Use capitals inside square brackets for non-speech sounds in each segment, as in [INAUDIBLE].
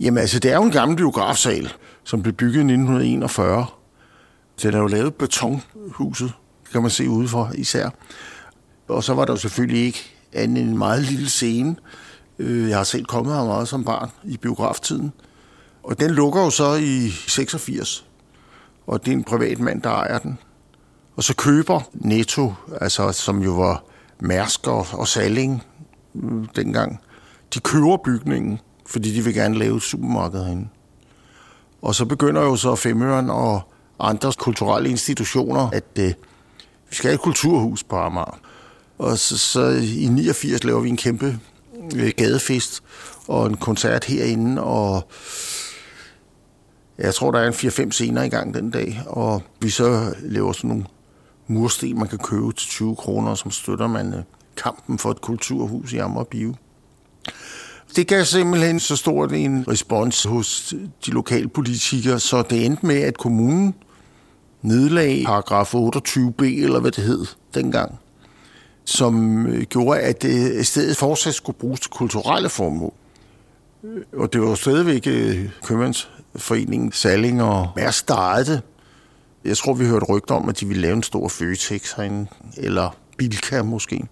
Jamen altså, det er jo en gammel biografsal, som blev bygget i 1941. Den er jo lavet betonhuset, kan man se udefra især. Og så var der jo selvfølgelig ikke andet end en meget lille scene. Øh, jeg har selv kommet her meget som barn i biograftiden. Og den lukker jo så i 86. Og det er en privat mand, der ejer den. Og så køber Netto, altså, som jo var Mærsk og, og Salling øh, dengang, de køber bygningen, fordi de vil gerne lave et supermarked herinde. Og så begynder jo så Femøren og andre kulturelle institutioner, at øh, vi skal have et kulturhus på Amager. Og så, så i 89 laver vi en kæmpe øh, gadefest og en koncert herinde, og jeg tror, der er en 4-5 scener i gang den dag, og vi så laver sådan nogle mursten, man kan købe til 20 kroner, som støtter man øh, kampen for et kulturhus i Amager Bio. Det gav simpelthen så stort en respons hos de lokale politikere, så det endte med, at kommunen nedlagde paragraf 28b, eller hvad det hed dengang, som øh, gjorde, at det stedet fortsat skulle bruges til kulturelle formål. Øh, og det var jo stadigvæk øh, Købmandsforeningen, Salling og Mærsk, der ejede. Jeg tror, vi hørte rygter om, at de ville lave en stor Føtex herinde, eller Bilka måske.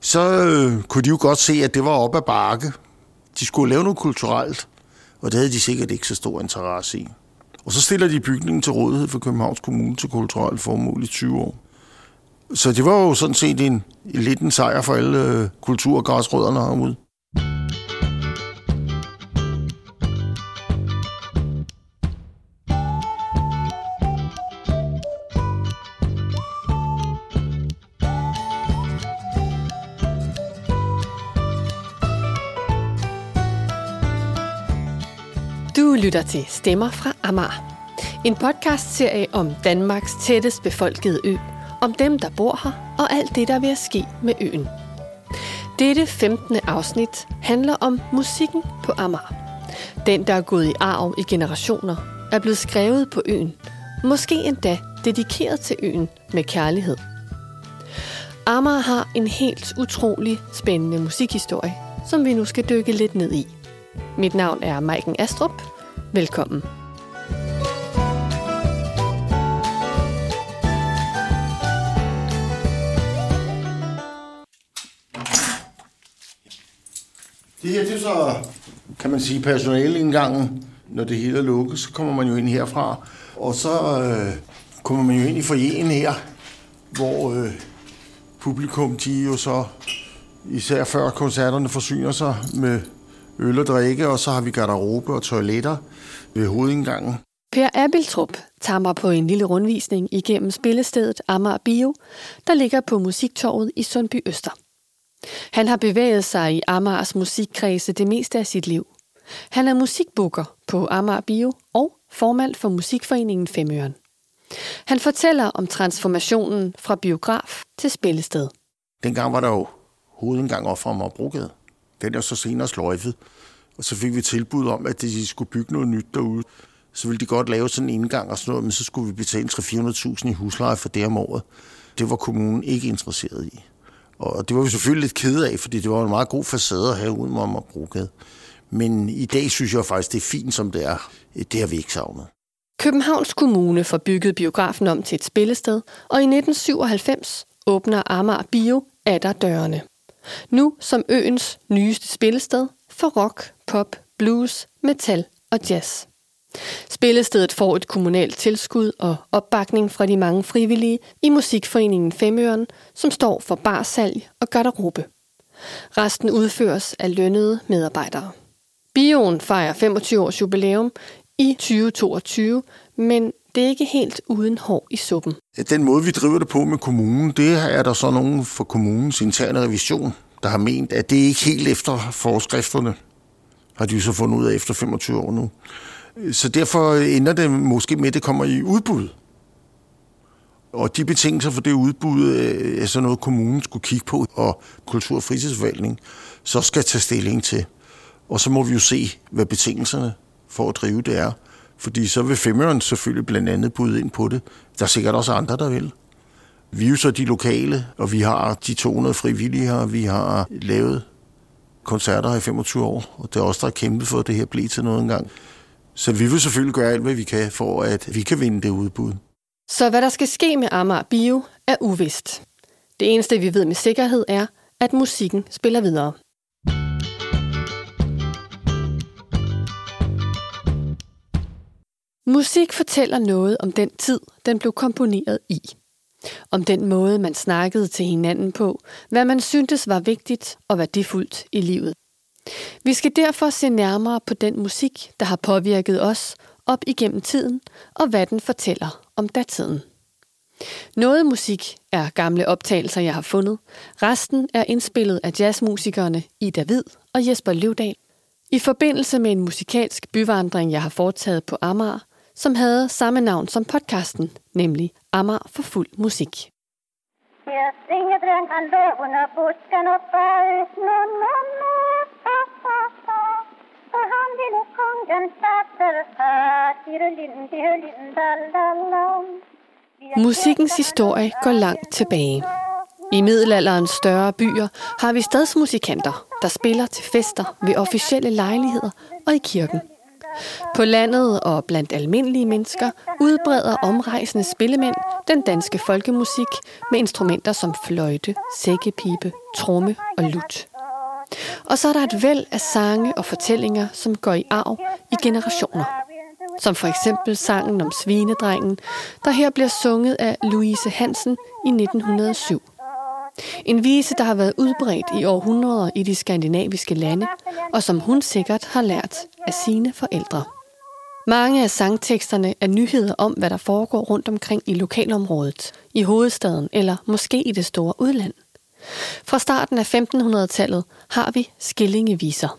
Så øh, kunne de jo godt se, at det var op ad bakke. De skulle lave noget kulturelt, og det havde de sikkert ikke så stor interesse i. Og så stiller de bygningen til rådighed for Københavns Kommune til kulturelt formål i 20 år. Så det var jo sådan set en, lidt en sejr for alle øh, kultur- og græsrødderne herude. Lytter til Stemmer fra Amager. En podcastserie om Danmarks tættest befolkede ø. Om dem, der bor her, og alt det, der vil ske med øen. Dette 15. afsnit handler om musikken på Amager. Den, der er gået i arv i generationer, er blevet skrevet på øen. Måske endda dedikeret til øen med kærlighed. Amager har en helt utrolig spændende musikhistorie, som vi nu skal dykke lidt ned i. Mit navn er Maiken Astrup. Velkommen. Det her, det er så, kan man sige, personaleindgangen. Når det hele er lukket, så kommer man jo ind herfra. Og så øh, kommer man jo ind i forjen her, hvor øh, publikum, de jo så, især før koncerterne, forsyner sig med øl og drikke, og så har vi garderobe og toiletter ved hovedindgangen. Per Abiltrup tager mig på en lille rundvisning igennem spillestedet Amager Bio, der ligger på Musiktorvet i Sundby Øster. Han har bevæget sig i Amagers musikkredse det meste af sit liv. Han er musikbooker på Amager Bio og formand for Musikforeningen Femøren. Han fortæller om transformationen fra biograf til spillested. Dengang var der jo hovedindgang op fra Amagerbrogade. Den er så senere sløjfet. Og så fik vi tilbud om, at de skulle bygge noget nyt derude. Så ville de godt lave sådan en indgang og sådan noget, men så skulle vi betale 300-400.000 i husleje for det om året. Det var kommunen ikke interesseret i. Og det var vi selvfølgelig lidt kede af, fordi det var en meget god facade at have uden om Brogade. Men i dag synes jeg faktisk, det er fint, som det er. Det har vi ikke savnet. Københavns Kommune får bygget biografen om til et spillested, og i 1997 åbner Amager Bio der dørene. Nu som øens nyeste spillested for rock, pop, blues, metal og jazz. Spillestedet får et kommunalt tilskud og opbakning fra de mange frivillige i Musikforeningen Femøren, som står for barsalg og garderobe. Resten udføres af lønnede medarbejdere. Bioen fejrer 25 års jubilæum i 2022, men det er ikke helt uden hår i suppen. Den måde, vi driver det på med kommunen, det er der så nogen for kommunens interne revision, der har ment, at det ikke helt efter forskrifterne, har de så fundet ud af efter 25 år nu. Så derfor ender det måske med, at det kommer i udbud. Og de betingelser for det udbud øh, er så noget, kommunen skulle kigge på, og Kultur- og fritidsforvaltning så skal tage stilling til. Og så må vi jo se, hvad betingelserne for at drive det er. Fordi så vil Femøren selvfølgelig blandt andet byde ind på det. Der er sikkert også andre, der vil. Vi er jo så de lokale, og vi har de 200 frivillige her. Vi har lavet koncerter i 25 år, og det er også der har kæmpet for, at det her bliver til noget engang. Så vi vil selvfølgelig gøre alt, hvad vi kan, for at vi kan vinde det udbud. Så hvad der skal ske med Amager Bio er uvist. Det eneste, vi ved med sikkerhed, er, at musikken spiller videre. Musik fortæller noget om den tid, den blev komponeret i. Om den måde, man snakkede til hinanden på, hvad man syntes var vigtigt og værdifuldt i livet. Vi skal derfor se nærmere på den musik, der har påvirket os op igennem tiden, og hvad den fortæller om datiden. Noget musik er gamle optagelser, jeg har fundet. Resten er indspillet af jazzmusikerne Ida Vid og Jesper Løvdal. I forbindelse med en musikalsk byvandring, jeg har foretaget på Amager, som havde samme navn som podcasten, nemlig Amager for fuld musik. Her synger kan under busken og og han ville kongen Musikkens historie går langt tilbage. I middelalderens større byer har vi stadsmusikanter, der spiller til fester ved officielle lejligheder og i kirken. På landet og blandt almindelige mennesker udbreder omrejsende spillemænd den danske folkemusik med instrumenter som fløjte, sækkepipe, tromme og lut. Og så er der et væld af sange og fortællinger, som går i arv i generationer. Som for eksempel sangen om Svinedrengen, der her bliver sunget af Louise Hansen i 1907. En vise, der har været udbredt i århundreder i de skandinaviske lande, og som hun sikkert har lært af sine forældre. Mange af sangteksterne er nyheder om, hvad der foregår rundt omkring i lokalområdet, i hovedstaden eller måske i det store udland. Fra starten af 1500-tallet har vi skillingeviser.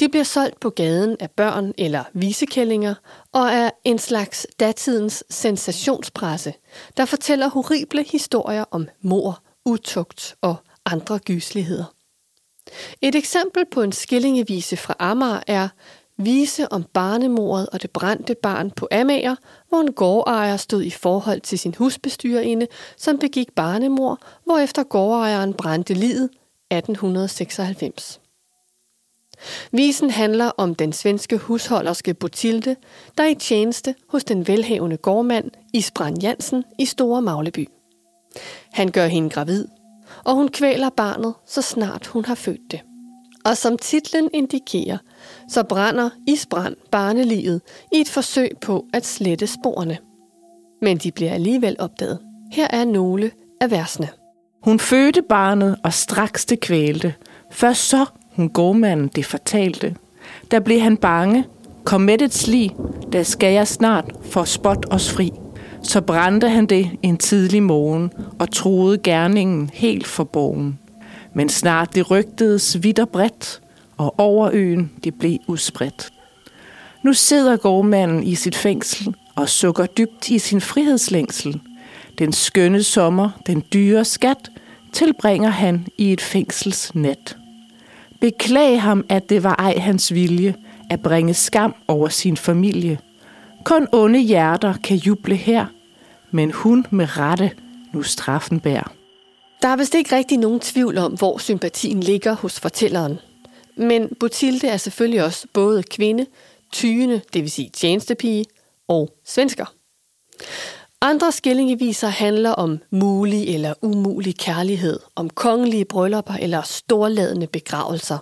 De bliver solgt på gaden af børn eller visekællinger og er en slags datidens sensationspresse, der fortæller horrible historier om mor, utugt og andre gysligheder. Et eksempel på en skillingevise fra Amager er Vise om barnemordet og det brændte barn på Amager, hvor en gårdejer stod i forhold til sin husbestyrerinde, som begik barnemor, hvorefter gårdejeren brændte livet 1896. Visen handler om den svenske husholderske Botilde, der er i tjeneste hos den velhavende gårdmand Isbrand Jansen i Store Magleby. Han gør hende gravid, og hun kvæler barnet, så snart hun har født det. Og som titlen indikerer, så brænder Isbrand barnelivet i et forsøg på at slette sporene. Men de bliver alligevel opdaget. Her er nogle af versene. Hun fødte barnet og straks det kvælte. Først så hun gårdmanden det fortalte. Der blev han bange. Kom med et sli, der skal jeg snart for spot os fri. Så brændte han det en tidlig morgen og troede gerningen helt forbogen. Men snart det rygtedes vidt og bredt, og over øen det blev udspredt. Nu sidder gårdmanden i sit fængsel og sukker dybt i sin frihedslængsel. Den skønne sommer, den dyre skat, tilbringer han i et fængselsnet. Beklag ham, at det var ej hans vilje at bringe skam over sin familie. Kun onde hjerter kan juble her, men hun med rette nu straffen bær. Der er vist ikke rigtig nogen tvivl om, hvor sympatien ligger hos fortælleren. Men Botilde er selvfølgelig også både kvinde, tyende, det vil sige tjenestepige, og svensker. Andre skillingeviser handler om mulig eller umulig kærlighed, om kongelige bryllupper eller storladende begravelser.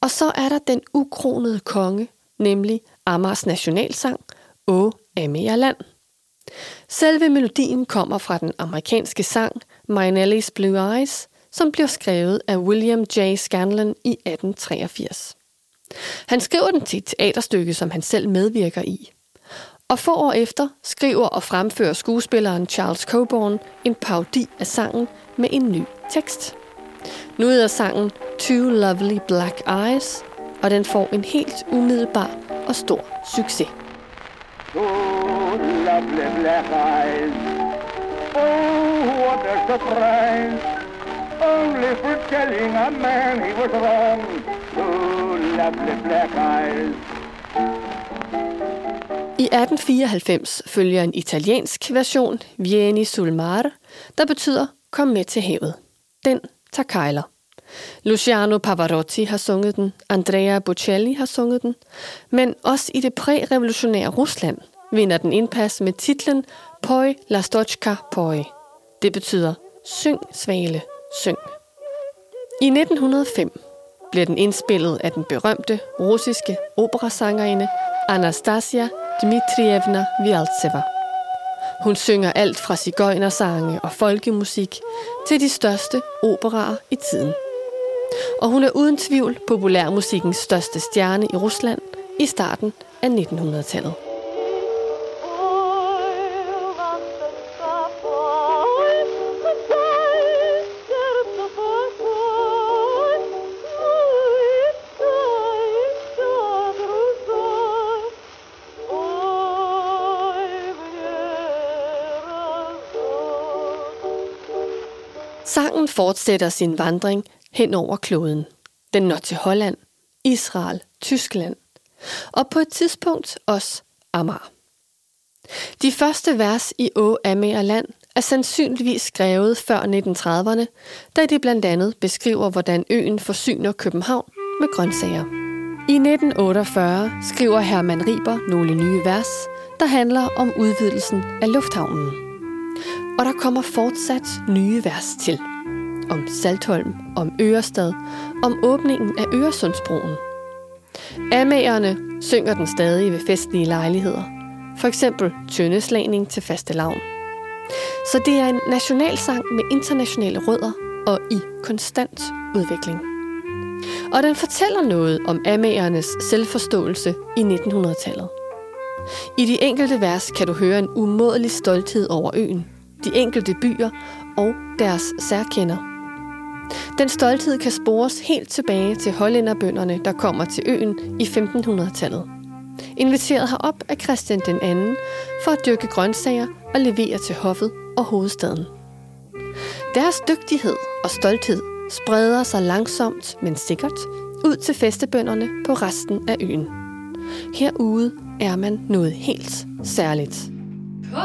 Og så er der den ukronede konge, nemlig Amars nationalsang, Å Amagerland. Selve melodien kommer fra den amerikanske sang My Blue Eyes, som blev skrevet af William J. Scanlon i 1883. Han skriver den til et teaterstykke, som han selv medvirker i. Og få år efter skriver og fremfører skuespilleren Charles Coburn en parodi af sangen med en ny tekst. Nu hedder sangen Two Lovely Black Eyes, og den får en helt umiddelbar og stor succes. Oh, lovely black eyes Oh, what a surprise Only for telling a man he was wrong Two lovely black eyes i 1894 følger en italiensk version, Vieni sul mare, der betyder kom med til havet. Den tager kejler. Luciano Pavarotti har sunget den, Andrea Bocelli har sunget den, men også i det prærevolutionære Rusland vinder den indpas med titlen Poi la stochka poi. Det betyder Syng, svale, syng. I 1905 bliver den indspillet af den berømte russiske operasangerinde Anastasia Dmitrievna Vialtseva. Hun synger alt fra cigøjnersange og folkemusik til de største operaer i tiden. Og hun er uden tvivl populærmusikkens største stjerne i Rusland i starten af 1900-tallet. Sangen fortsætter sin vandring hen over kloden. Den når til Holland, Israel, Tyskland og på et tidspunkt også Amager. De første vers i Å Amager Land er sandsynligvis skrevet før 1930'erne, da de blandt andet beskriver, hvordan øen forsyner København med grøntsager. I 1948 skriver Herman Riber nogle nye vers, der handler om udvidelsen af lufthavnen og der kommer fortsat nye vers til. Om Saltholm, om Ørestad, om åbningen af Øresundsbroen. Amagerne synger den stadig ved festlige lejligheder. For eksempel tøndeslagning til faste lavn. Så det er en nationalsang med internationale rødder og i konstant udvikling. Og den fortæller noget om amagernes selvforståelse i 1900-tallet. I de enkelte vers kan du høre en umådelig stolthed over øen – de enkelte byer og deres særkender. Den stolthed kan spores helt tilbage til hollænderbønderne, der kommer til øen i 1500-tallet. Inviteret herop af Christian den anden for at dyrke grøntsager og levere til hoffet og hovedstaden. Deres dygtighed og stolthed spreder sig langsomt, men sikkert, ud til festebønderne på resten af øen. Herude er man noget helt særligt. På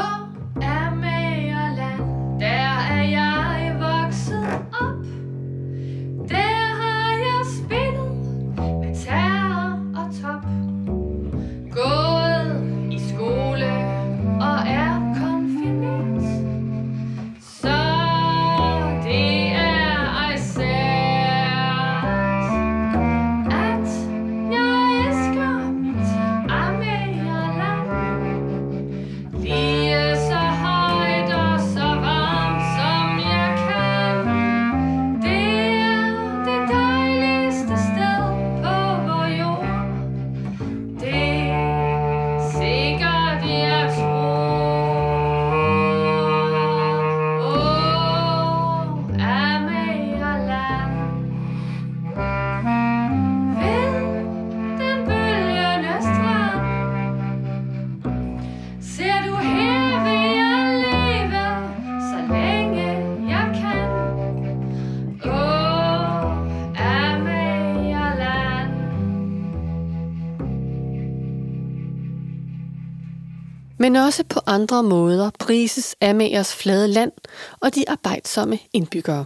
Men også på andre måder prises Amagers flade land og de arbejdsomme indbyggere.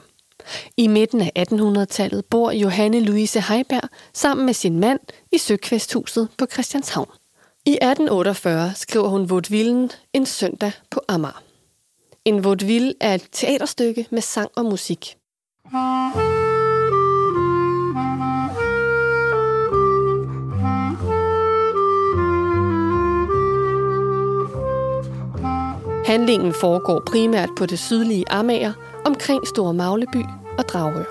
I midten af 1800-tallet bor Johanne Louise Heiberg sammen med sin mand i Søkvæsthuset på Christianshavn. I 1848 skriver hun Vaudevillen en søndag på Amager. En vaudeville er et teaterstykke med sang og musik. Handlingen foregår primært på det sydlige Amager, omkring Store Magleby og Dragør.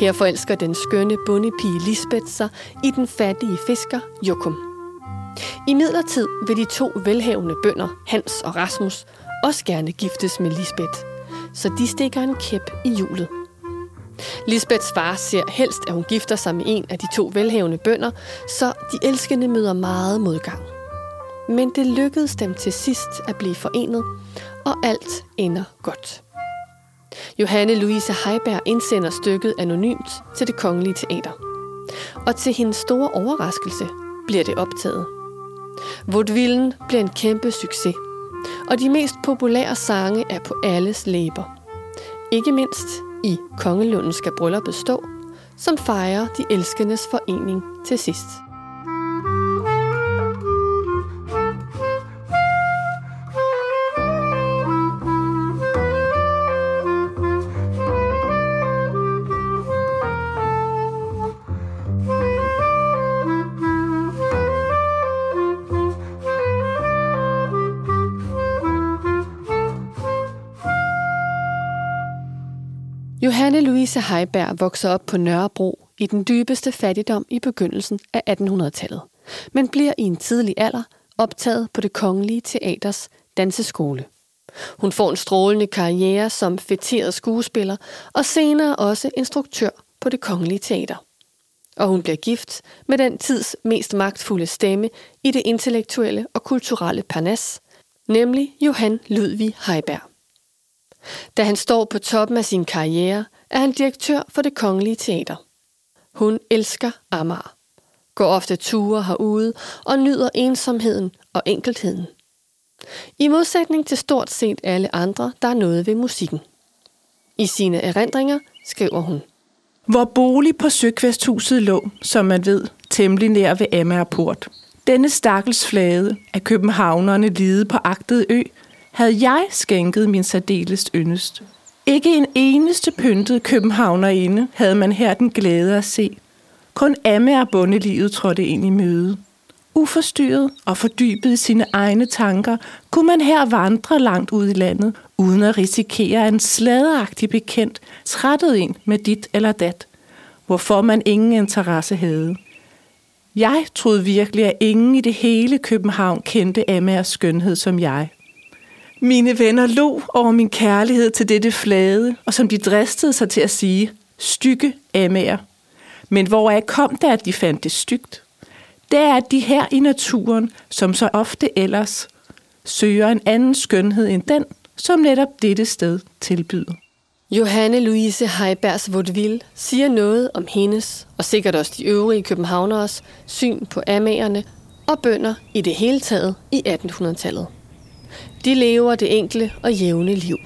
Her forelsker den skønne bondepige Lisbeth sig i den fattige fisker Jokum. I midlertid vil de to velhavende bønder, Hans og Rasmus, også gerne giftes med Lisbeth, så de stikker en kæp i hjulet. Lisbeths far ser helst, at hun gifter sig med en af de to velhavende bønder, så de elskende møder meget modgang. Men det lykkedes dem til sidst at blive forenet, og alt ender godt. Johanne Louise Heiberg indsender stykket anonymt til det kongelige teater. Og til hendes store overraskelse bliver det optaget. Vaudevillen bliver en kæmpe succes, og de mest populære sange er på alles læber. Ikke mindst i Kongelunden skal brylluppet stå, som fejrer de elskendes forening til sidst. Anne Louise Heiberg vokser op på Nørrebro i den dybeste fattigdom i begyndelsen af 1800-tallet, men bliver i en tidlig alder optaget på det kongelige teaters danseskole. Hun får en strålende karriere som fætteret skuespiller og senere også instruktør på det kongelige teater. Og hun bliver gift med den tids mest magtfulde stemme i det intellektuelle og kulturelle parnas, nemlig Johan Ludvig Heiberg. Da han står på toppen af sin karriere, er han direktør for det kongelige teater. Hun elsker Amager, går ofte ture herude og nyder ensomheden og enkeltheden. I modsætning til stort set alle andre, der er noget ved musikken. I sine erindringer skriver hun. Hvor bolig på Søkvæsthuset lå, som man ved, temmelig nær ved Amagerport. Denne stakkels flade af københavnerne lide på agtet ø, havde jeg skænket min særdeles yndest. Ikke en eneste pyntet københavnerinde havde man her den glæde at se. Kun Amme og bundelivet trådte ind i møde. Uforstyrret og fordybet i sine egne tanker, kunne man her vandre langt ud i landet, uden at risikere en sladeragtig bekendt trættet ind med dit eller dat, hvorfor man ingen interesse havde. Jeg troede virkelig, at ingen i det hele København kendte Amagers skønhed som jeg. Mine venner lo over min kærlighed til dette flade, og som de dristede sig til at sige, stykke Ammer. Men hvor er kom det, at de fandt det stygt? Det er, at de her i naturen, som så ofte ellers, søger en anden skønhed end den, som netop dette sted tilbyder. Johanne Louise Heibergs Vaudeville siger noget om hendes, og sikkert også de øvrige københavneres, syn på amagerne og bønder i det hele taget i 1800-tallet. De lever det enkle og jævne liv.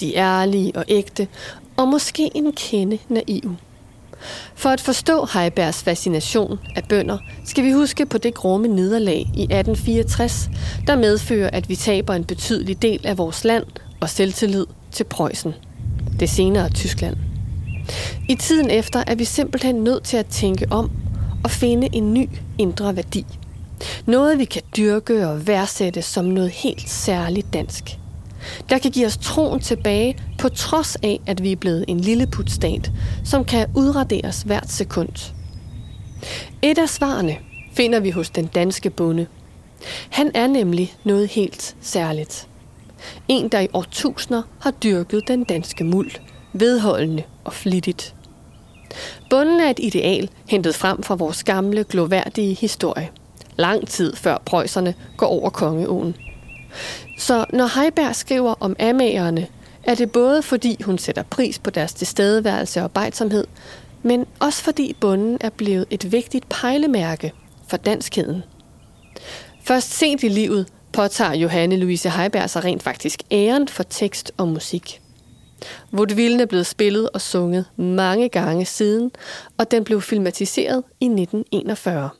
De er ærlige og ægte, og måske en kende naiv. For at forstå Heibergs fascination af bønder, skal vi huske på det grumme nederlag i 1864, der medfører, at vi taber en betydelig del af vores land og selvtillid til Preussen. Det senere Tyskland. I tiden efter er vi simpelthen nødt til at tænke om og finde en ny indre værdi – noget, vi kan dyrke og værdsætte som noget helt særligt dansk. Der kan give os troen tilbage, på trods af, at vi er blevet en lille putstat, som kan udraderes hvert sekund. Et af svarene finder vi hos den danske bonde. Han er nemlig noget helt særligt. En, der i årtusinder har dyrket den danske muld, vedholdende og flittigt. Bunden er et ideal, hentet frem fra vores gamle, gloværdige historie – lang tid før prøjserne går over Kongeåen. Så når Heiberg skriver om amagerne, er det både fordi hun sætter pris på deres tilstedeværelse og arbejdsomhed, men også fordi bunden er blevet et vigtigt pejlemærke for danskheden. Først sent i livet påtager Johanne Louise Heiberg sig rent faktisk æren for tekst og musik. Vaudevillen er blevet spillet og sunget mange gange siden, og den blev filmatiseret i 1941.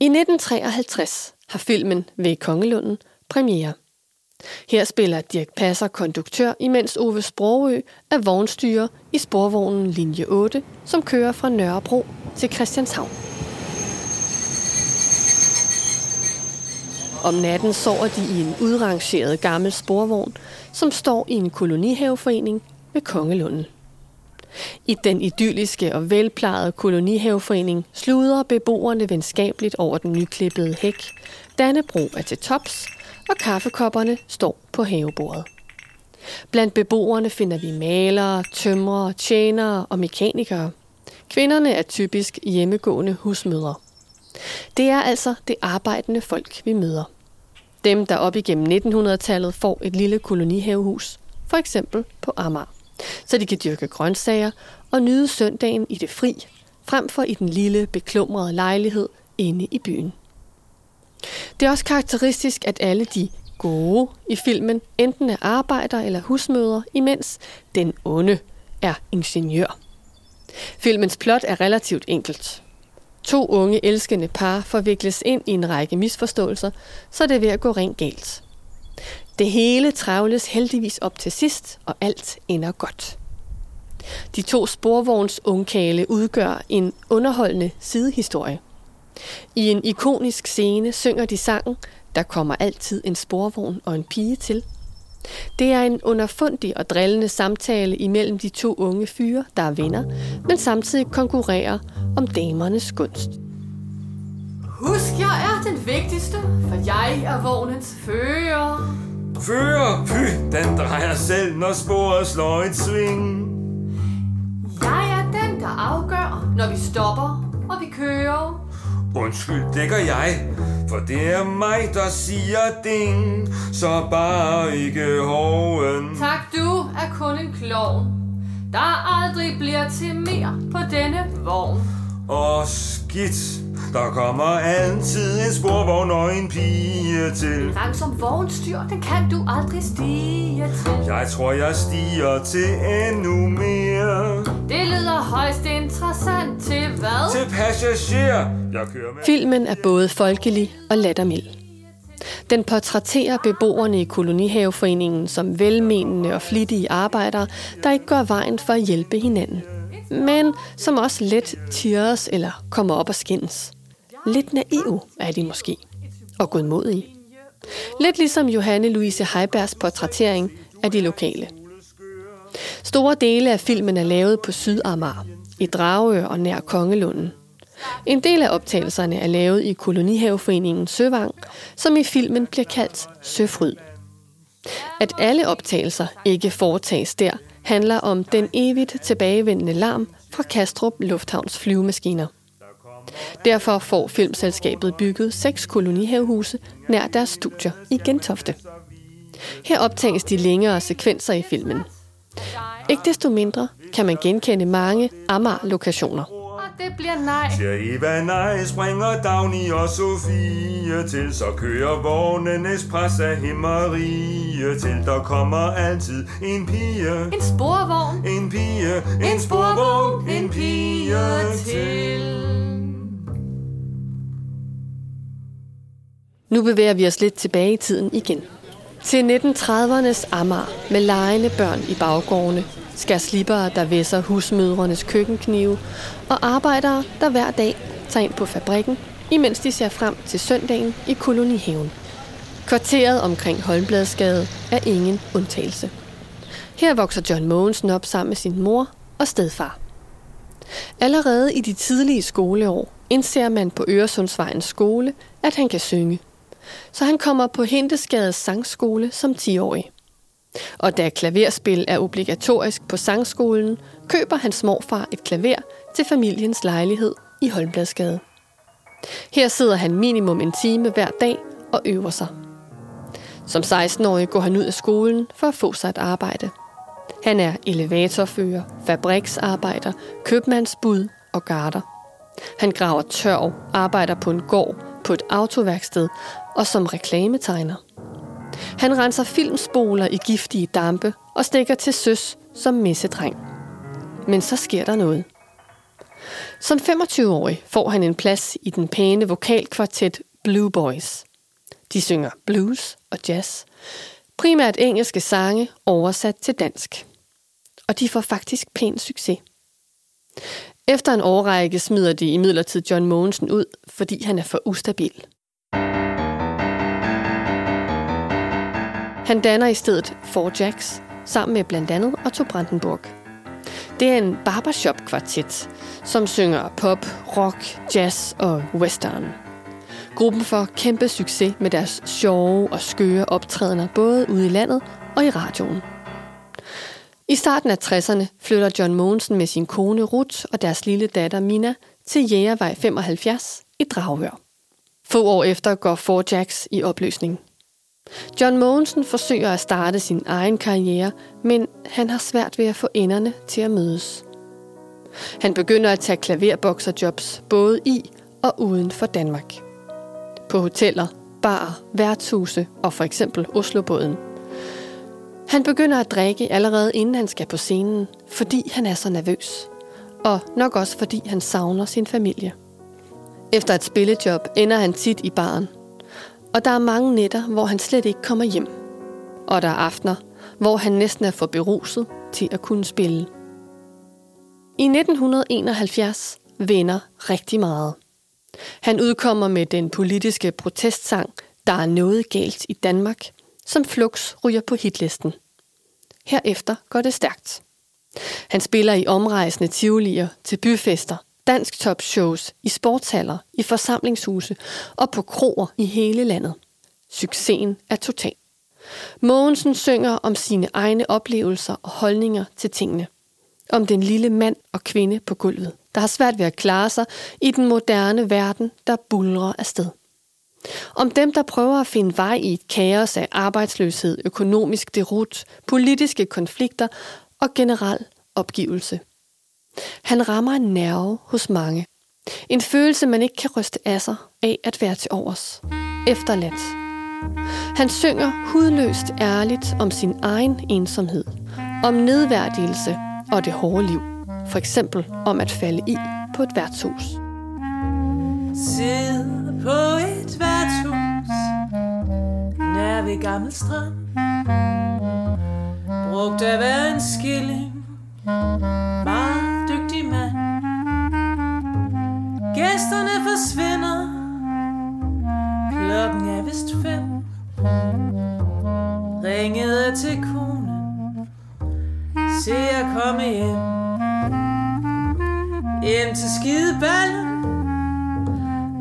I 1953 har filmen Ved Kongelunden premiere. Her spiller Dirk Passer konduktør, imens Ove Sprogø er vognstyrer i sporvognen linje 8, som kører fra Nørrebro til Christianshavn. Om natten sover de i en udrangeret gammel sporvogn, som står i en kolonihaveforening ved Kongelunden. I den idylliske og velplejede kolonihaveforening sluder beboerne venskabeligt over den nyklippede hæk. Dannebro er til tops, og kaffekopperne står på havebordet. Blandt beboerne finder vi malere, tømrere, tjenere og mekanikere. Kvinderne er typisk hjemmegående husmødre. Det er altså det arbejdende folk, vi møder. Dem, der op igennem 1900-tallet får et lille kolonihavehus, for eksempel på Amager så de kan dyrke grøntsager og nyde søndagen i det fri, frem for i den lille, beklumrede lejlighed inde i byen. Det er også karakteristisk, at alle de gode i filmen enten er arbejder eller husmøder, imens den onde er ingeniør. Filmens plot er relativt enkelt. To unge elskende par forvikles ind i en række misforståelser, så det er ved at gå rent galt. Det hele travles heldigvis op til sidst, og alt ender godt. De to sporvogns ungkale udgør en underholdende sidehistorie. I en ikonisk scene synger de sangen Der kommer altid en sporvogn og en pige til. Det er en underfundig og drillende samtale imellem de to unge fyre, der er venner, men samtidig konkurrerer om damernes gunst. Husk, jeg er den vigtigste, for jeg er vognens fører. Fører, fy, den drejer selv, når sporet slår et sving. Jeg er den, der afgør, når vi stopper og vi kører. Undskyld, gør jeg, for det er mig, der siger ding, så bare ikke hoven. Tak, du er kun en klovn, der aldrig bliver til mere på denne vogn. Og skidt, der kommer altid en sporvogn og en pige til. Langsom vognstyr, den kan du aldrig stige til. Jeg tror, jeg stiger til endnu mere. Det lyder højst interessant til hvad? Til passager, jeg kører med. Filmen er både folkelig og lattermild. Den portrætterer beboerne i kolonihaveforeningen som velmenende og flittige arbejdere, der ikke går vejen for at hjælpe hinanden. Men som også let tirres eller kommer op og skændes. Lidt naive er de måske. Og godmodige. Lidt ligesom Johanne Louise Heibergs portrættering af de lokale. Store dele af filmen er lavet på Sydamager, i Dragør og nær Kongelunden. En del af optagelserne er lavet i kolonihaveforeningen Søvang, som i filmen bliver kaldt Søfryd. At alle optagelser ikke foretages der, handler om den evigt tilbagevendende larm fra Kastrup Lufthavns flyvemaskiner. Derfor får filmselskabet bygget seks kolonihavehuse nær deres studier i Gentofte. Her optages de længere sekvenser i filmen. Ikke desto mindre kan man genkende mange Amager-lokationer. Det bliver nej. Siger Eva nej, springer Dagny og Sofie til, så kører vognen Espresso af Himmerie til. Der kommer altid en pige, En sporvogn. en pige, en sporvogn, en pige til. Nu bevæger vi os lidt tilbage i tiden igen. Til 1930'ernes Amager med lejende børn i baggårdene, skærslibere, der væsser husmødrenes køkkenknive, og arbejdere, der hver dag tager ind på fabrikken, imens de ser frem til søndagen i kolonihaven. Kvarteret omkring Holmbladsgade er ingen undtagelse. Her vokser John Mogensen op sammen med sin mor og stedfar. Allerede i de tidlige skoleår indser man på Øresundsvejens skole, at han kan synge. Så han kommer på Hintesgades sangskole som 10-årig. Og da klaverspil er obligatorisk på sangskolen, køber hans morfar et klaver til familiens lejlighed i Holmbladsgade. Her sidder han minimum en time hver dag og øver sig. Som 16-årig går han ud af skolen for at få sig et arbejde. Han er elevatorfører, fabriksarbejder, købmandsbud og garder. Han graver tørv, arbejder på en gård, på et autoværksted og som reklametegner. Han renser filmspoler i giftige dampe og stikker til søs som messedreng. Men så sker der noget. Som 25-årig får han en plads i den pæne vokalkvartet Blue Boys. De synger blues og jazz, primært engelske sange oversat til dansk. Og de får faktisk pæn succes. Efter en årrække smider de imidlertid John Mogensen ud, fordi han er for ustabil. Han danner i stedet Four Jacks sammen med blandt andet Otto Brandenburg. Det er en barbershop-kvartet, som synger pop, rock, jazz og western. Gruppen får kæmpe succes med deres sjove og skøre optrædener både ude i landet og i radioen. I starten af 60'erne flytter John Mogensen med sin kone Ruth og deres lille datter Mina til Jægervej 75 i Dragør. Få år efter går Four Jacks i opløsning. John Mogensen forsøger at starte sin egen karriere, men han har svært ved at få enderne til at mødes. Han begynder at tage klaverbokserjobs både i og uden for Danmark. På hoteller, bar, værtshuse og for eksempel Oslobåden. Han begynder at drikke allerede inden han skal på scenen, fordi han er så nervøs. Og nok også fordi han savner sin familie. Efter et spillejob ender han tit i baren. Og der er mange nætter, hvor han slet ikke kommer hjem. Og der er aftener, hvor han næsten er for beruset til at kunne spille. I 1971 vender rigtig meget. Han udkommer med den politiske protestsang Der er noget galt i Danmark, som flux ryger på hitlisten. Herefter går det stærkt. Han spiller i omrejsende tivolier til byfester, dansk topshows, i sportshaller, i forsamlingshuse og på kroer i hele landet. Succesen er total. Mogensen synger om sine egne oplevelser og holdninger til tingene. Om den lille mand og kvinde på gulvet, der har svært ved at klare sig i den moderne verden, der bulrer afsted. Om dem, der prøver at finde vej i et kaos af arbejdsløshed, økonomisk derut, politiske konflikter og generel opgivelse. Han rammer en nerve hos mange. En følelse, man ikke kan ryste af sig af at være til overs. Efterladt. Han synger hudløst ærligt om sin egen ensomhed, om nedværdigelse og det hårde liv. For eksempel om at falde i på et værtshus. Sid på et værtshus Nær ved gammel strand Brugt af hver en skilling komme hjem Hjem til skideballen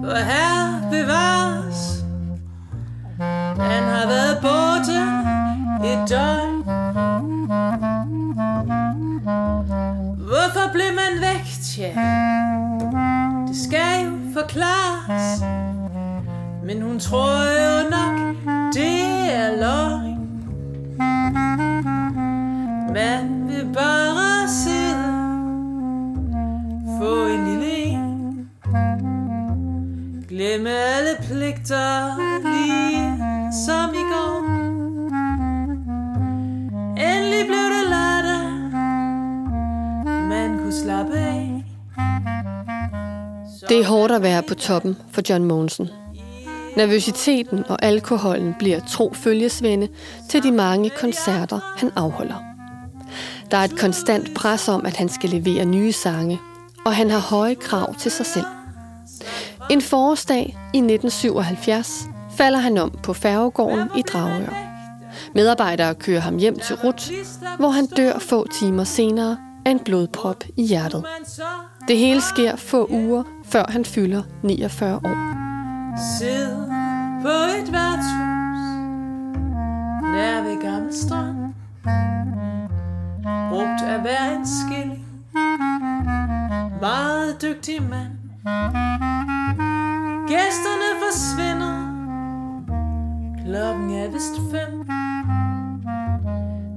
Hvor her bevares. Han har været borte et døgn. Hvorfor blev man væk, tja? Det skal jo forklares. Men hun tror jo nok, det er løgn. Man vil bare alle lige som i går Endelig blev det lørdag Man kunne slappe af Det er hårdt at være på toppen for John Monsen. Nervøsiteten og alkoholen bliver tro følgesvende til de mange koncerter, han afholder. Der er et konstant pres om, at han skal levere nye sange, og han har høje krav til sig selv. En forårsdag i 1977 falder han om på færgegården i Dragør. Medarbejdere kører ham hjem til Rut, hvor han dør få timer senere af en blodprop i hjertet. Det hele sker få uger, før han fylder 49 år. Sid på et værtshus Nær ved gammel strand Brugt af hver en skilling Meget dygtig mand Gæsterne forsvinder. Klokken er vist fem.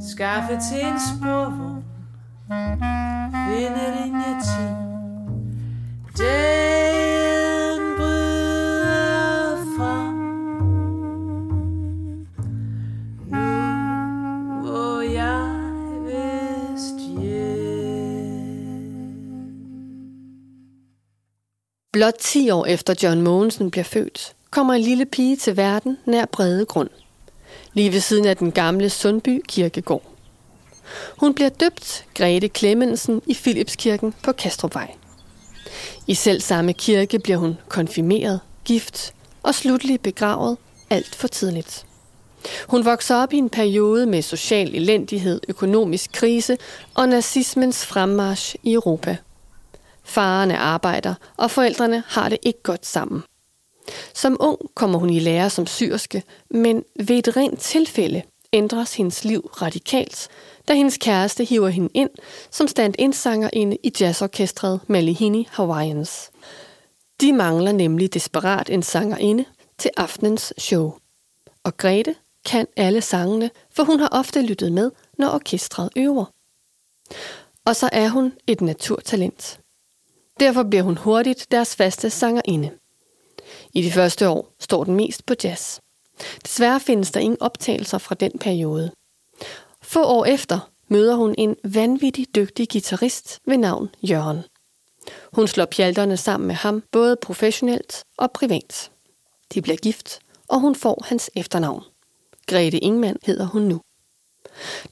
Skaffe til en sporvogn. Finde linje 10 Day Blot 10 år efter John Mogensen bliver født, kommer en lille pige til verden nær Brede Grund. Lige ved siden af den gamle Sundby Kirkegård. Hun bliver døbt Grete Clemmensen i Philipskirken på Kastrupvej. I selv samme kirke bliver hun konfirmeret, gift og slutlig begravet alt for tidligt. Hun vokser op i en periode med social elendighed, økonomisk krise og nazismens fremmarch i Europa. Faren arbejder, og forældrene har det ikke godt sammen. Som ung kommer hun i lære som syrske, men ved et rent tilfælde ændres hendes liv radikalt, da hendes kæreste hiver hende ind som stand-in-sangerinde i jazzorkestret Malihini Hawaiians. De mangler nemlig desperat en sangerinde til aftenens show. Og Grete kan alle sangene, for hun har ofte lyttet med, når orkestret øver. Og så er hun et naturtalent. Derfor bliver hun hurtigt deres faste sangerinde. I de første år står den mest på jazz. Desværre findes der ingen optagelser fra den periode. Få år efter møder hun en vanvittig dygtig guitarist ved navn Jørgen. Hun slår pjalterne sammen med ham, både professionelt og privat. De bliver gift, og hun får hans efternavn. Grete Ingman hedder hun nu.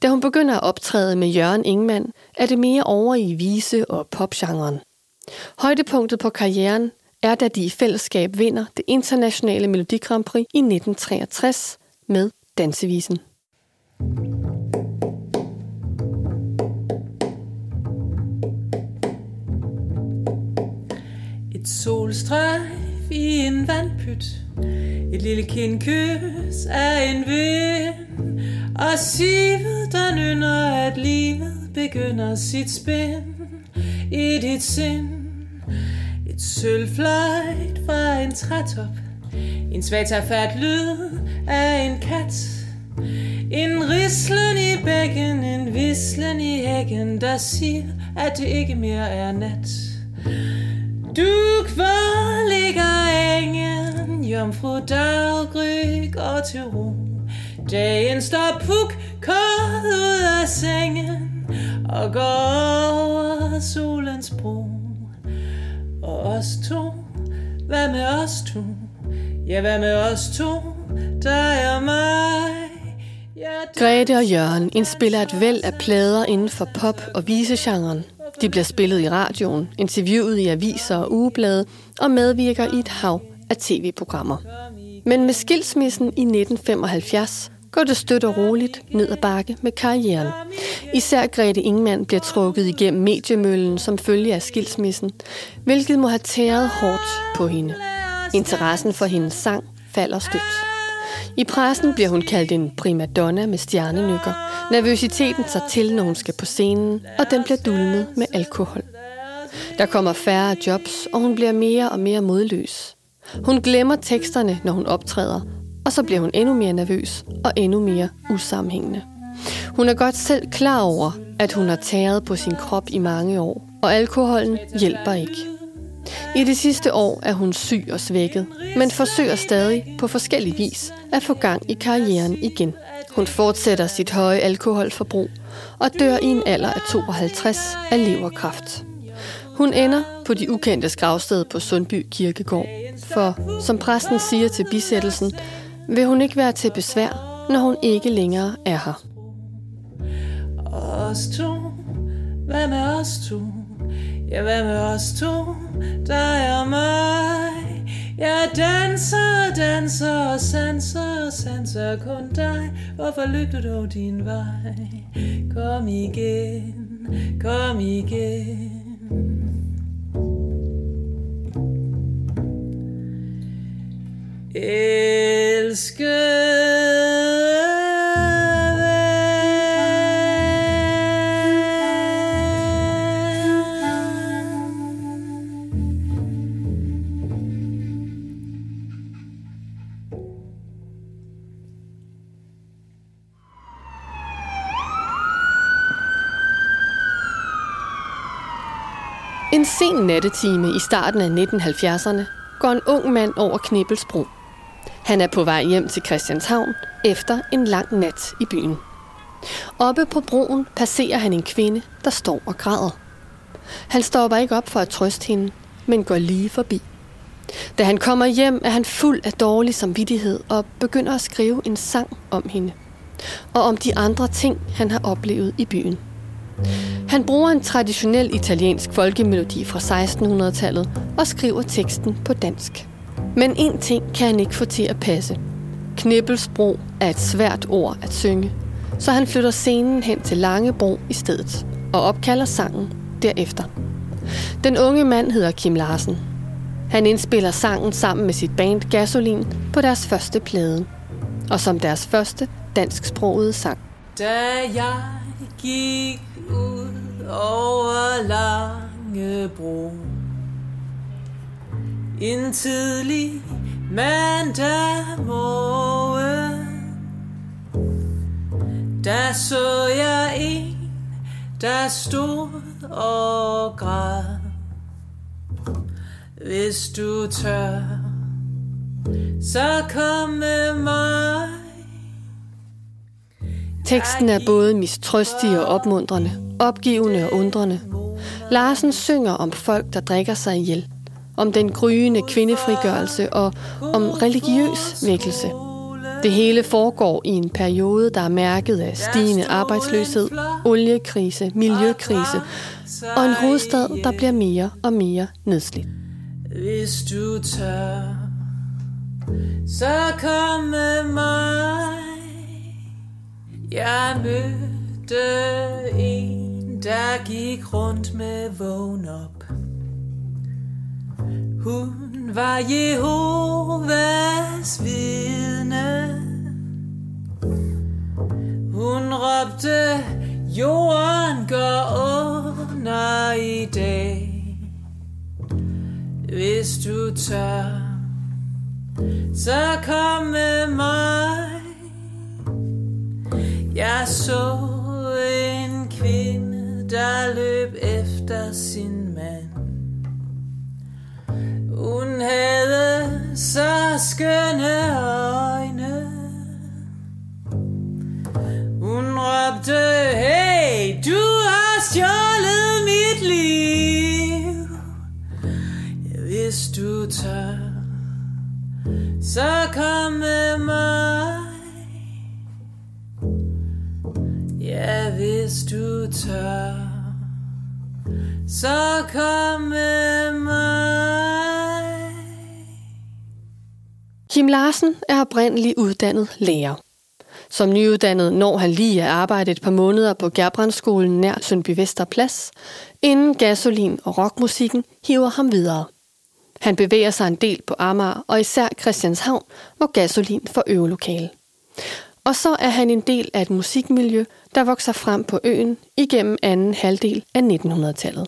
Da hun begynder at optræde med Jørgen Ingman, er det mere over i vise- og popgenren. Højdepunktet på karrieren er, da de i fællesskab vinder det internationale Melodi Grand Prix i 1963 med Dansevisen. Et solstrejf i en vandpyt. Et lille kindkys af en vind. Og sivet, der nynner, at livet begynder sit spænd I dit sind. Et sølvfløjt fra en trætop En svag fat lyd af en kat en rislen i bækken, en vislen i hækken, der siger, at det ikke mere er nat. Du kvar ligger engen, jomfru daggry går til ro. Dagen står puk, kort ud af sengen, og går over solens bro. Og os to, hvad med os to? Ja, hvad med os to? Dig og mig. Ja, dig Grete og Jørgen indspiller et væld af plader inden for pop- og visegenren. De bliver spillet i radioen, interviewet i aviser og ugeblade og medvirker i et hav af tv-programmer. Men med skilsmissen i 1975 går det støt og roligt ned ad bakke med karrieren. Især Grete Ingemann bliver trukket igennem mediemøllen som følge af skilsmissen, hvilket må have tæret hårdt på hende. Interessen for hendes sang falder stødt. I pressen bliver hun kaldt en primadonna med stjernenykker. Nervøsiteten tager til, når hun skal på scenen, og den bliver dulmet med alkohol. Der kommer færre jobs, og hun bliver mere og mere modløs. Hun glemmer teksterne, når hun optræder, og så bliver hun endnu mere nervøs og endnu mere usammenhængende. Hun er godt selv klar over, at hun har tæret på sin krop i mange år, og alkoholen hjælper ikke. I det sidste år er hun syg og svækket, men forsøger stadig på forskellig vis at få gang i karrieren igen. Hun fortsætter sit høje alkoholforbrug og dør i en alder af 52 af leverkræft. Hun ender på de ukendte gravsted på Sundby Kirkegård, for som præsten siger til bisættelsen, vil hun ikke være til besvær, når hun ikke længere er her. os to? Hvad med os to? Ja, hvad med os to? Dig og mig. Jeg danser, danser og sanser og sanser kun dig. Hvorfor løb du dog din vej? Kom igen, kom igen. En sen nattetime i starten af 1970'erne går en ung mand over Knibbelsbro. Han er på vej hjem til Christianshavn efter en lang nat i byen. Oppe på broen passerer han en kvinde, der står og græder. Han stopper ikke op for at trøste hende, men går lige forbi. Da han kommer hjem, er han fuld af dårlig samvittighed og begynder at skrive en sang om hende. Og om de andre ting, han har oplevet i byen. Han bruger en traditionel italiensk folkemelodi fra 1600-tallet og skriver teksten på dansk. Men en ting kan han ikke få til at passe. Knibbelsbro er et svært ord at synge, så han flytter scenen hen til Langebro i stedet og opkalder sangen derefter. Den unge mand hedder Kim Larsen. Han indspiller sangen sammen med sit band Gasolin på deres første plade, og som deres første dansksprogede sang. Da jeg gik ud over Langebro en tidlig mandag morgen Der så jeg en, der stod og græd Hvis du tør så kom med mig. Teksten er både mistrøstig og opmuntrende, opgivende og undrende. Larsen synger om folk, der drikker sig ihjel, om den gryende kvindefrigørelse og om religiøs vækkelse. Det hele foregår i en periode, der er mærket af stigende arbejdsløshed, oliekrise, miljøkrise og en hovedstad, der bliver mere og mere nedslidt. Hvis du tør, så kom med mig. Jeg mødte en, der gik rundt med vågen op. Hun var Jehovas vidne. Hun råbte, jorden går under i dag. Hvis du tør, så kom med mig. Jeg så en kvinde, der løb efter sin. Hun havde så skønne øjne. Hun råbte, hey, du har stjålet mit liv. Ja, hvis du tør, så kom med mig. Ja, hvis du tør, så kom med mig. Kim Larsen er oprindeligt uddannet lærer. Som nyuddannet når han lige at arbejde et par måneder på Gerbrandskolen nær Sundby Vesterplads, inden gasolin og rockmusikken hiver ham videre. Han bevæger sig en del på Amager og især Christianshavn, hvor gasolin får øvelokale. Og så er han en del af et musikmiljø, der vokser frem på øen igennem anden halvdel af 1900-tallet.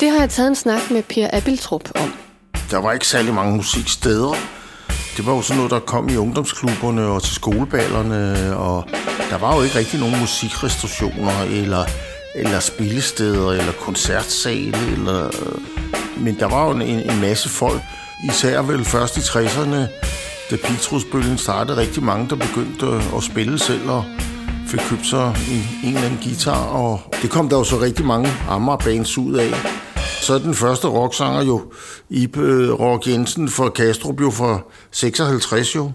Det har jeg taget en snak med Per Abiltrup om. Der var ikke særlig mange musiksteder. Det var jo sådan noget, der kom i ungdomsklubberne og til skoleballerne, og der var jo ikke rigtig nogen musikrestriktioner, eller, eller spillesteder, eller koncertsale, eller... Men der var jo en, en masse folk, især vel først i 60'erne, da Petrusbølgen startede, rigtig mange, der begyndte at spille selv og fik købt sig en, en eller anden guitar, og det kom der jo så rigtig mange Amager-bands ud af. Så er den første rocksanger jo Ibe Rock Jensen fra Kastrup jo fra 56 jo,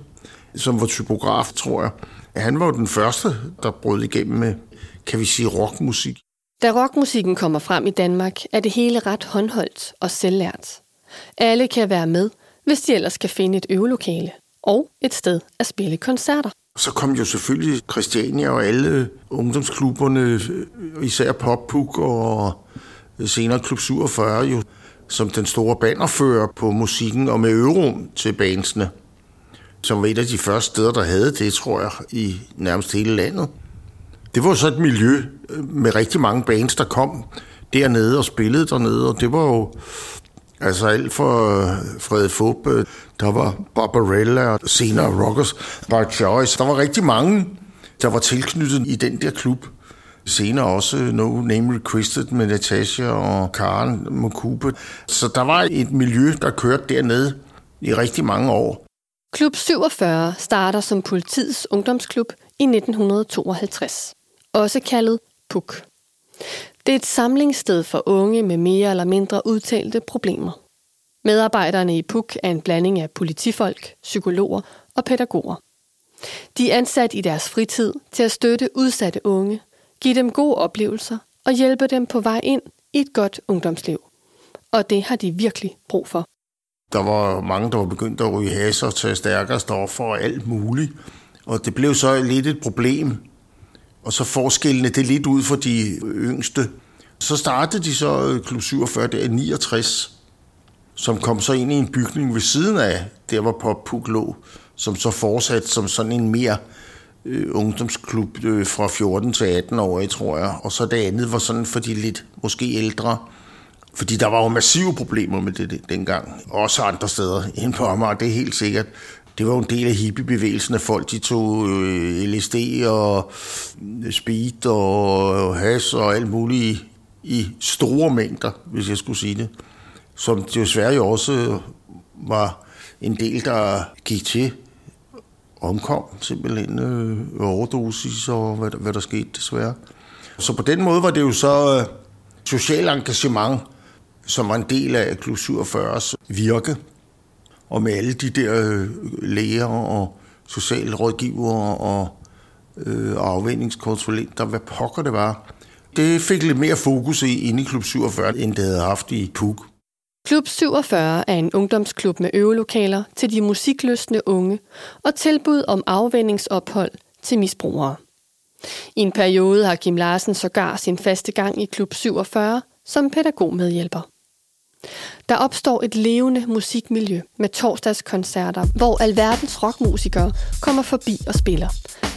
som var typograf, tror jeg. Han var jo den første, der brød igennem med, kan vi sige, rockmusik. Da rockmusikken kommer frem i Danmark, er det hele ret håndholdt og selvlært. Alle kan være med, hvis de ellers kan finde et øvelokale og et sted at spille koncerter. Så kom jo selvfølgelig Christiania og alle ungdomsklubberne, især Poppuk og senere Klub 47 jo, som den store bannerfører på musikken og med øverum til bandsene. Som var et af de første steder, der havde det, tror jeg, i nærmest hele landet. Det var så et miljø øh, med rigtig mange bands, der kom dernede og spillede dernede, og det var jo altså alt for øh, Fred Fub, øh, der var Barbarella og senere Rockers by Choice. Der var rigtig mange, der var tilknyttet i den der klub. Senere også No Name Requested med Natasha og Karen Mokube. Så der var et miljø, der kørte dernede i rigtig mange år. Klub 47 starter som politiets ungdomsklub i 1952, også kaldet PUK. Det er et samlingssted for unge med mere eller mindre udtalte problemer. Medarbejderne i PUK er en blanding af politifolk, psykologer og pædagoger. De er ansat i deres fritid til at støtte udsatte unge, give dem gode oplevelser og hjælpe dem på vej ind i et godt ungdomsliv. Og det har de virkelig brug for. Der var mange, der var begyndt at ryge has og tage stærkere stoffer og alt muligt. Og det blev så lidt et problem. Og så forskellene det lidt ud for de yngste. Så startede de så øh, Klub 47 der i 69, som kom så ind i en bygning ved siden af der, hvor Pop Puk lå, som så fortsatte som sådan en mere øh, ungdomsklub øh, fra 14 til 18 år, tror jeg. Og så det andet var sådan for de lidt måske ældre. Fordi der var jo massive problemer med det dengang. Også andre steder [LAUGHS] end på Amager, det er helt sikkert. Det var jo en del af hippiebevægelsen, at folk de tog øh, LSD og øh, speed og has og alt muligt i, i store mængder, hvis jeg skulle sige det. Som desværre jo også var en del, der gik til omkom simpelthen øh, overdosis og hvad, hvad der skete desværre. Så på den måde var det jo så øh, social engagement, som var en del af Klub 47's virke. Og med alle de der øh, læger og socialrådgivere og øh, afvendingskonsulenter, hvad pokker det var. Det fik lidt mere fokus i inde i Klub 47, end det havde haft i PUK. Klub 47 er en ungdomsklub med øvelokaler til de musikløsne unge og tilbud om afvendingsophold til misbrugere. I en periode har Kim Larsen sågar sin faste gang i Klub 47 som pædagogmedhjælper. Der opstår et levende musikmiljø med torsdagskoncerter, hvor alverdens rockmusikere kommer forbi og spiller.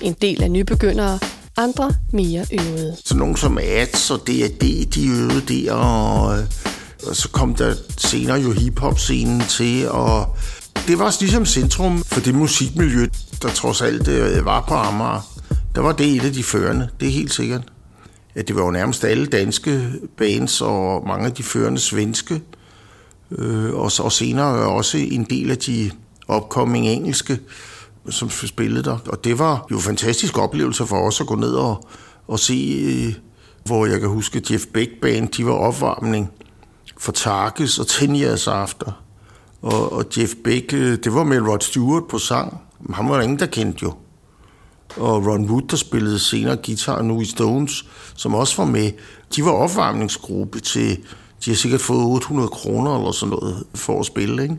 En del af nybegyndere, andre mere øvede. Så nogen som Ats og D&D, de øvede der, og, øh, og så kom der senere jo hiphop-scenen til, og det var også ligesom centrum for det musikmiljø, der trods alt øh, var på Amager. Der var det et af de førende, det er helt sikkert. Ja, det var jo nærmest alle danske bands og mange af de førende svenske, øh, og, og senere også en del af de opkommende engelske, som spillede der. Og det var jo fantastisk oplevelse for os at gå ned og, og se, øh, hvor jeg kan huske, Jeff Beck Band, de var opvarmning for Tarkes og Tenjas after. Og, og Jeff Beck, øh, det var med Rod Stewart på sang. Ham var der ingen, der kendte jo. Og Ron Wood, der spillede senere guitar nu i Stones, som også var med. De var opvarmningsgruppe til, de har sikkert fået 800 kroner eller sådan noget for at spille. Ikke?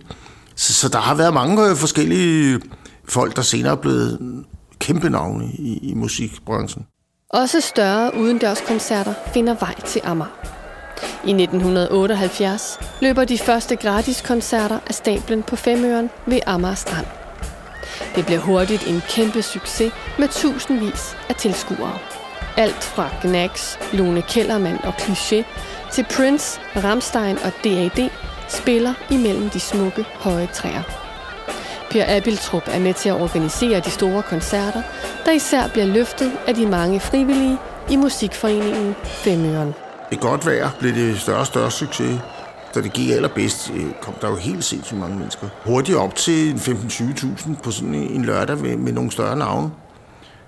Så, så der har været mange øh, forskellige folk, der senere er blevet kæmpe navne i, i musikbranchen. Også større udendørskoncerter finder vej til Amager. I 1978 løber de første gratiskoncerter af stablen på Femøren ved Amager Strand. Det bliver hurtigt en kæmpe succes med tusindvis af tilskuere. Alt fra Gnax, Lone Kellermann og Cliché til Prince, Ramstein og D.A.D. spiller imellem de smukke høje træer. Per Abiltrup er med til at organisere de store koncerter, der især bliver løftet af de mange frivillige i musikforeningen Femøren. I godt vejr blev det større og større succes. Da det gik allerbedst, øh, kom der jo helt sindssygt mange mennesker. Hurtigt op til 15-20.000 på sådan en lørdag med, med nogle større navne.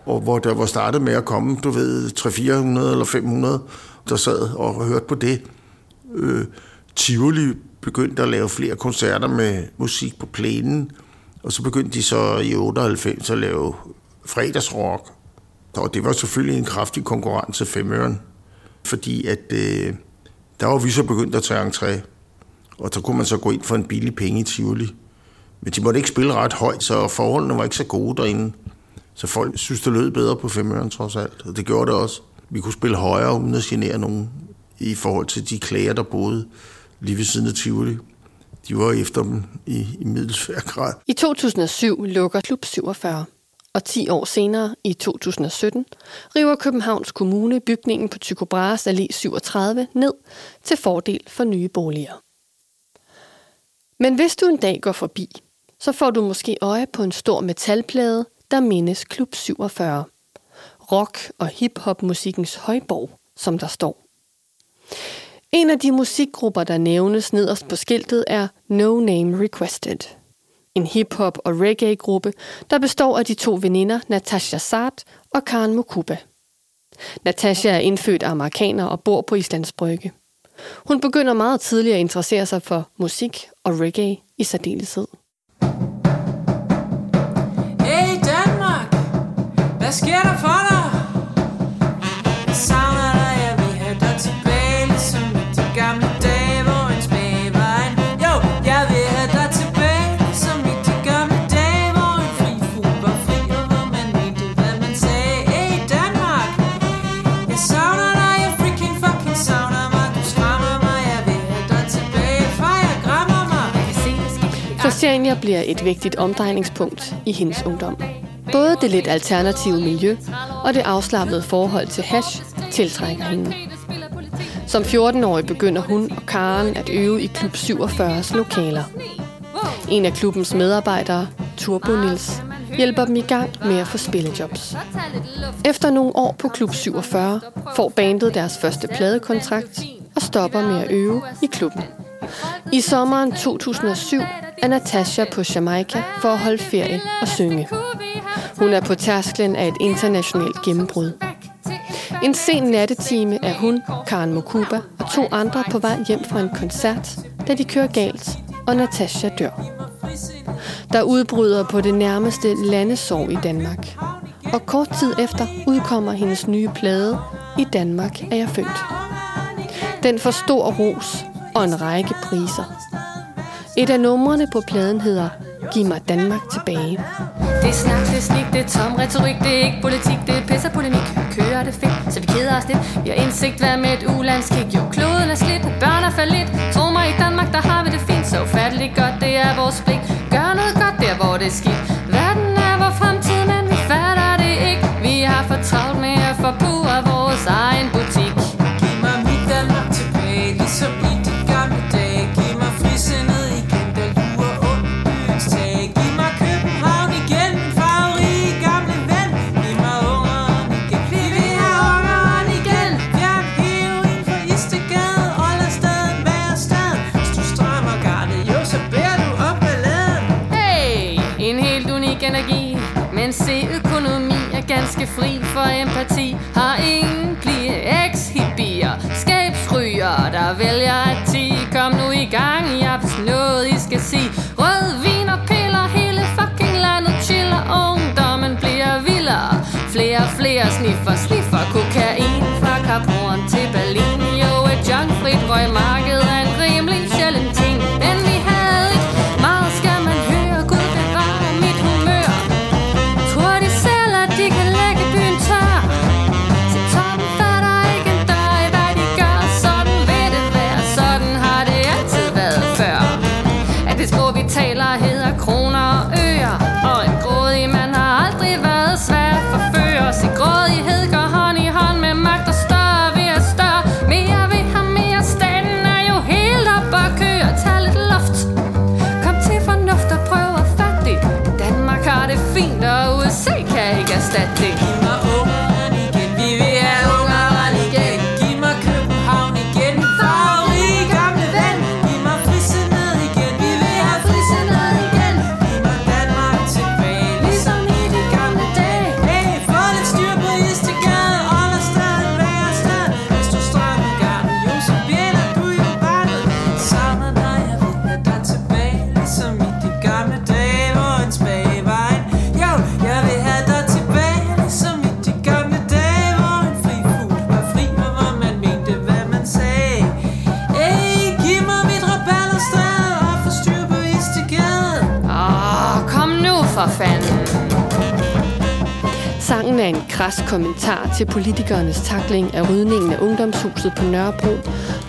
Og hvor der var startet med at komme, du ved, 300-400 eller 500, der sad og hørte på det. Øh, Tivoli begyndte at lave flere koncerter med musik på plænen. Og så begyndte de så i 98 at lave fredagsrock. Og det var selvfølgelig en kraftig konkurrence femøren. Fordi at øh, der var vi så begyndt at tage entré. Og så kunne man så gå ind for en billig penge i Tivoli. Men de måtte ikke spille ret højt, så forholdene var ikke så gode derinde. Så folk synes, det lød bedre på femøren trods alt. Og det gjorde det også. Vi kunne spille højere, uden at genere nogen i forhold til de klager, der boede lige ved siden af Tivoli. De var efter dem i, i middelsvær grad. I 2007 lukker Klub 47, og 10 år senere, i 2017, river Københavns Kommune bygningen på Tycho Brahes Allé 37 ned til fordel for nye boliger. Men hvis du en dag går forbi, så får du måske øje på en stor metalplade, der mindes Klub 47. Rock- og hip-hop-musikkens højborg, som der står. En af de musikgrupper, der nævnes nederst på skiltet, er No Name Requested. En hip-hop- og reggae-gruppe, der består af de to veninder Natasha Sart og Karen Mukuba. Natasha er indfødt amerikaner og bor på Islands Brygge. Hun begynder meget tidligt at interessere sig for musik og reggae i særdeleshed. Hey Danmark, hvad sker der for dig? Christiania bliver et vigtigt omdrejningspunkt i hendes ungdom. Både det lidt alternative miljø og det afslappede forhold til hash tiltrækker hende. Som 14-årig begynder hun og Karen at øve i Klub 47's lokaler. En af klubbens medarbejdere, Turbo Nils, hjælper dem i gang med at få spillejobs. Efter nogle år på Klub 47 får bandet deres første pladekontrakt og stopper med at øve i klubben. I sommeren 2007 er Natasha på Jamaica for at holde ferie og synge. Hun er på tærsklen af et internationalt gennembrud. En sen nattetime er hun, Karen Mokuba og to andre på vej hjem fra en koncert, da de kører galt, og Natasha dør. Der udbryder på det nærmeste landesorg i Danmark. Og kort tid efter udkommer hendes nye plade I Danmark er jeg født. Den får stor ros og en række priser. Et af numrene på pladen hedder Giv mig Danmark tilbage. Det er snak, det er snik, det er tom retorik, det er ikke politik, det er pisse polemik. Kører det fedt, så vi keder os lidt. Vi har indsigt, hvad med et ulandskig. Jo, kloden er slidt, børn er faldet lidt. Tro mig, i Danmark, der har vi det fint. Så ufatteligt godt, det er vores pligt. Gør noget godt der, hvor det er skidt. For empati. Har ingen plige, ex-hippier, skabsryger, der vælger at ti. Kom nu i gang, jeg har noget, I skal sige. Rød vin og piller, hele fucking landet chiller. Ungdommen bliver vildere. Flere og flere sniffer, sniffer Sangen er en kras kommentar til politikernes takling af rydningen af ungdomshuset på Nørrebro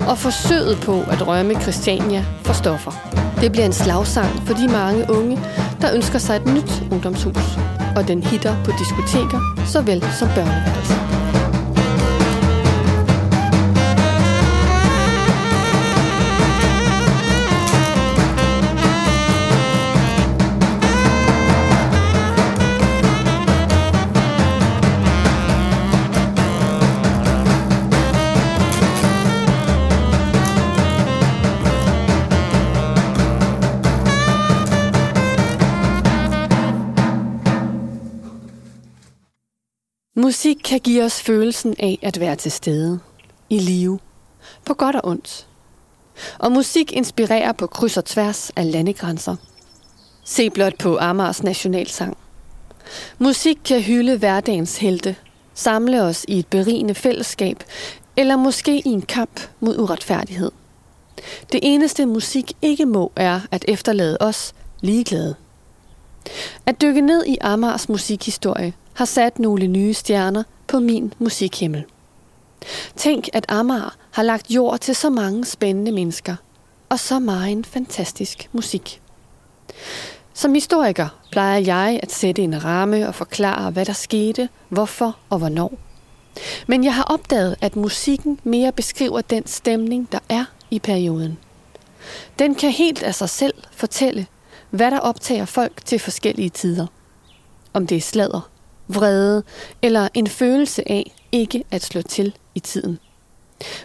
og forsøget på at rømme Christiania for stoffer. Det bliver en slagsang for de mange unge, der ønsker sig et nyt ungdomshus, og den hitter på diskoteker såvel som børneværelser. Musik kan give os følelsen af at være til stede, i live, på godt og ondt. Og musik inspirerer på kryds og tværs af landegrænser. Se blot på Amars nationalsang. Musik kan hylde hverdagens helte, samle os i et berigende fællesskab, eller måske i en kamp mod uretfærdighed. Det eneste musik ikke må er at efterlade os ligeglade. At dykke ned i Amars musikhistorie har sat nogle nye stjerner på min musikhimmel. Tænk, at Amager har lagt jord til så mange spændende mennesker, og så meget fantastisk musik. Som historiker plejer jeg at sætte en ramme og forklare, hvad der skete, hvorfor og hvornår. Men jeg har opdaget, at musikken mere beskriver den stemning, der er i perioden. Den kan helt af sig selv fortælle, hvad der optager folk til forskellige tider. Om det er sladder, vrede eller en følelse af ikke at slå til i tiden.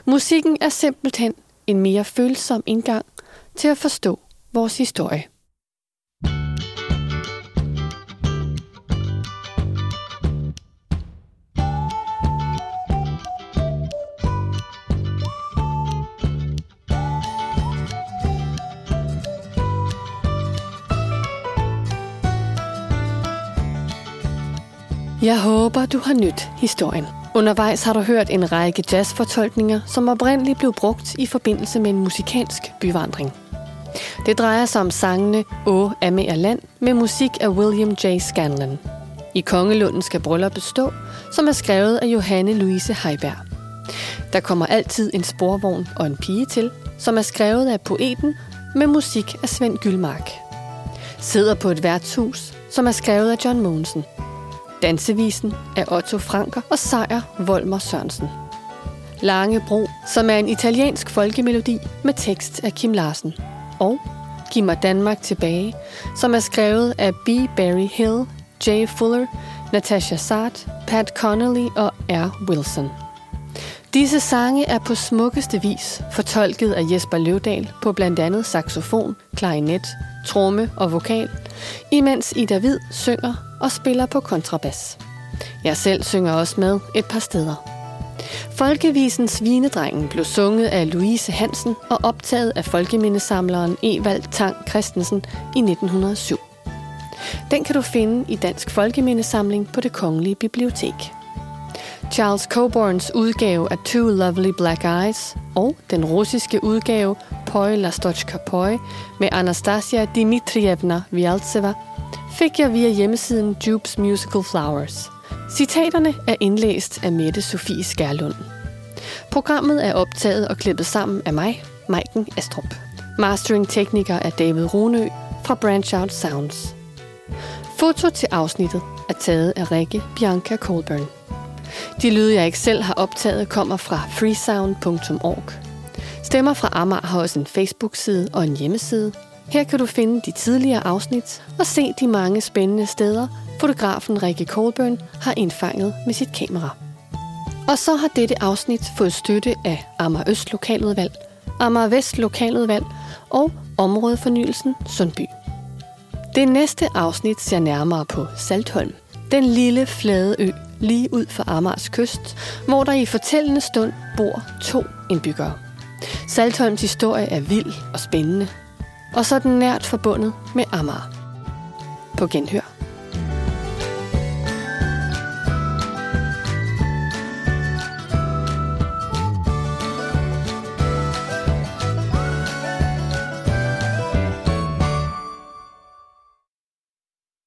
Musikken er simpelthen en mere følsom indgang til at forstå vores historie. Jeg håber, du har nydt historien. Undervejs har du hørt en række jazzfortolkninger, som oprindeligt blev brugt i forbindelse med en musikalsk byvandring. Det drejer sig om sangene Å Amager Land med musik af William J. Scanlon. I Kongelunden skal bryllup bestå, som er skrevet af Johanne Louise Heiberg. Der kommer altid en sporvogn og en pige til, som er skrevet af poeten med musik af Svend Gyldmark. Sidder på et værtshus, som er skrevet af John Mogensen. Dansevisen af Otto Franker og Sejr Volmer Sørensen. Lange Bro, som er en italiensk folkemelodi med tekst af Kim Larsen. Og Giv mig Danmark tilbage, som er skrevet af B. Barry Hill, Jay Fuller, Natasha Sart, Pat Connolly og R. Wilson. Disse sange er på smukkeste vis fortolket af Jesper Løvdal på blandt andet saxofon, klarinet, tromme og vokal, imens Ida Hvid synger og spiller på kontrabas. Jeg selv synger også med et par steder. Folkevisen Svinedrengen blev sunget af Louise Hansen og optaget af folkemindesamleren Evald Tang Christensen i 1907. Den kan du finde i Dansk Folkemindesamling på det Kongelige Bibliotek. Charles Coburns udgave af Two Lovely Black Eyes og den russiske udgave Poi Lastochka Poi med Anastasia Dmitrievna Vialtseva fik jeg via hjemmesiden Jupes Musical Flowers. Citaterne er indlæst af Mette Sofie Skærlund. Programmet er optaget og klippet sammen af mig, Maiken Astrup. Mastering-tekniker er David Runø fra Branch Out Sounds. Foto til afsnittet er taget af Rikke Bianca Colburn. De lyde, jeg ikke selv har optaget, kommer fra freesound.org. Stemmer fra Amager har også en Facebook-side og en hjemmeside. Her kan du finde de tidligere afsnit og se de mange spændende steder, fotografen Rikke Colburn har indfanget med sit kamera. Og så har dette afsnit fået støtte af Amager Øst Lokaludvalg, Amager Vest Lokaludvalg og Områdefornyelsen Sundby. Det næste afsnit ser nærmere på Saltholm, den lille flade ø lige ud for Amagers kyst, hvor der i fortællende stund bor to indbyggere. Saltholms historie er vild og spændende, og så er den nært forbundet med Amager. På genhør.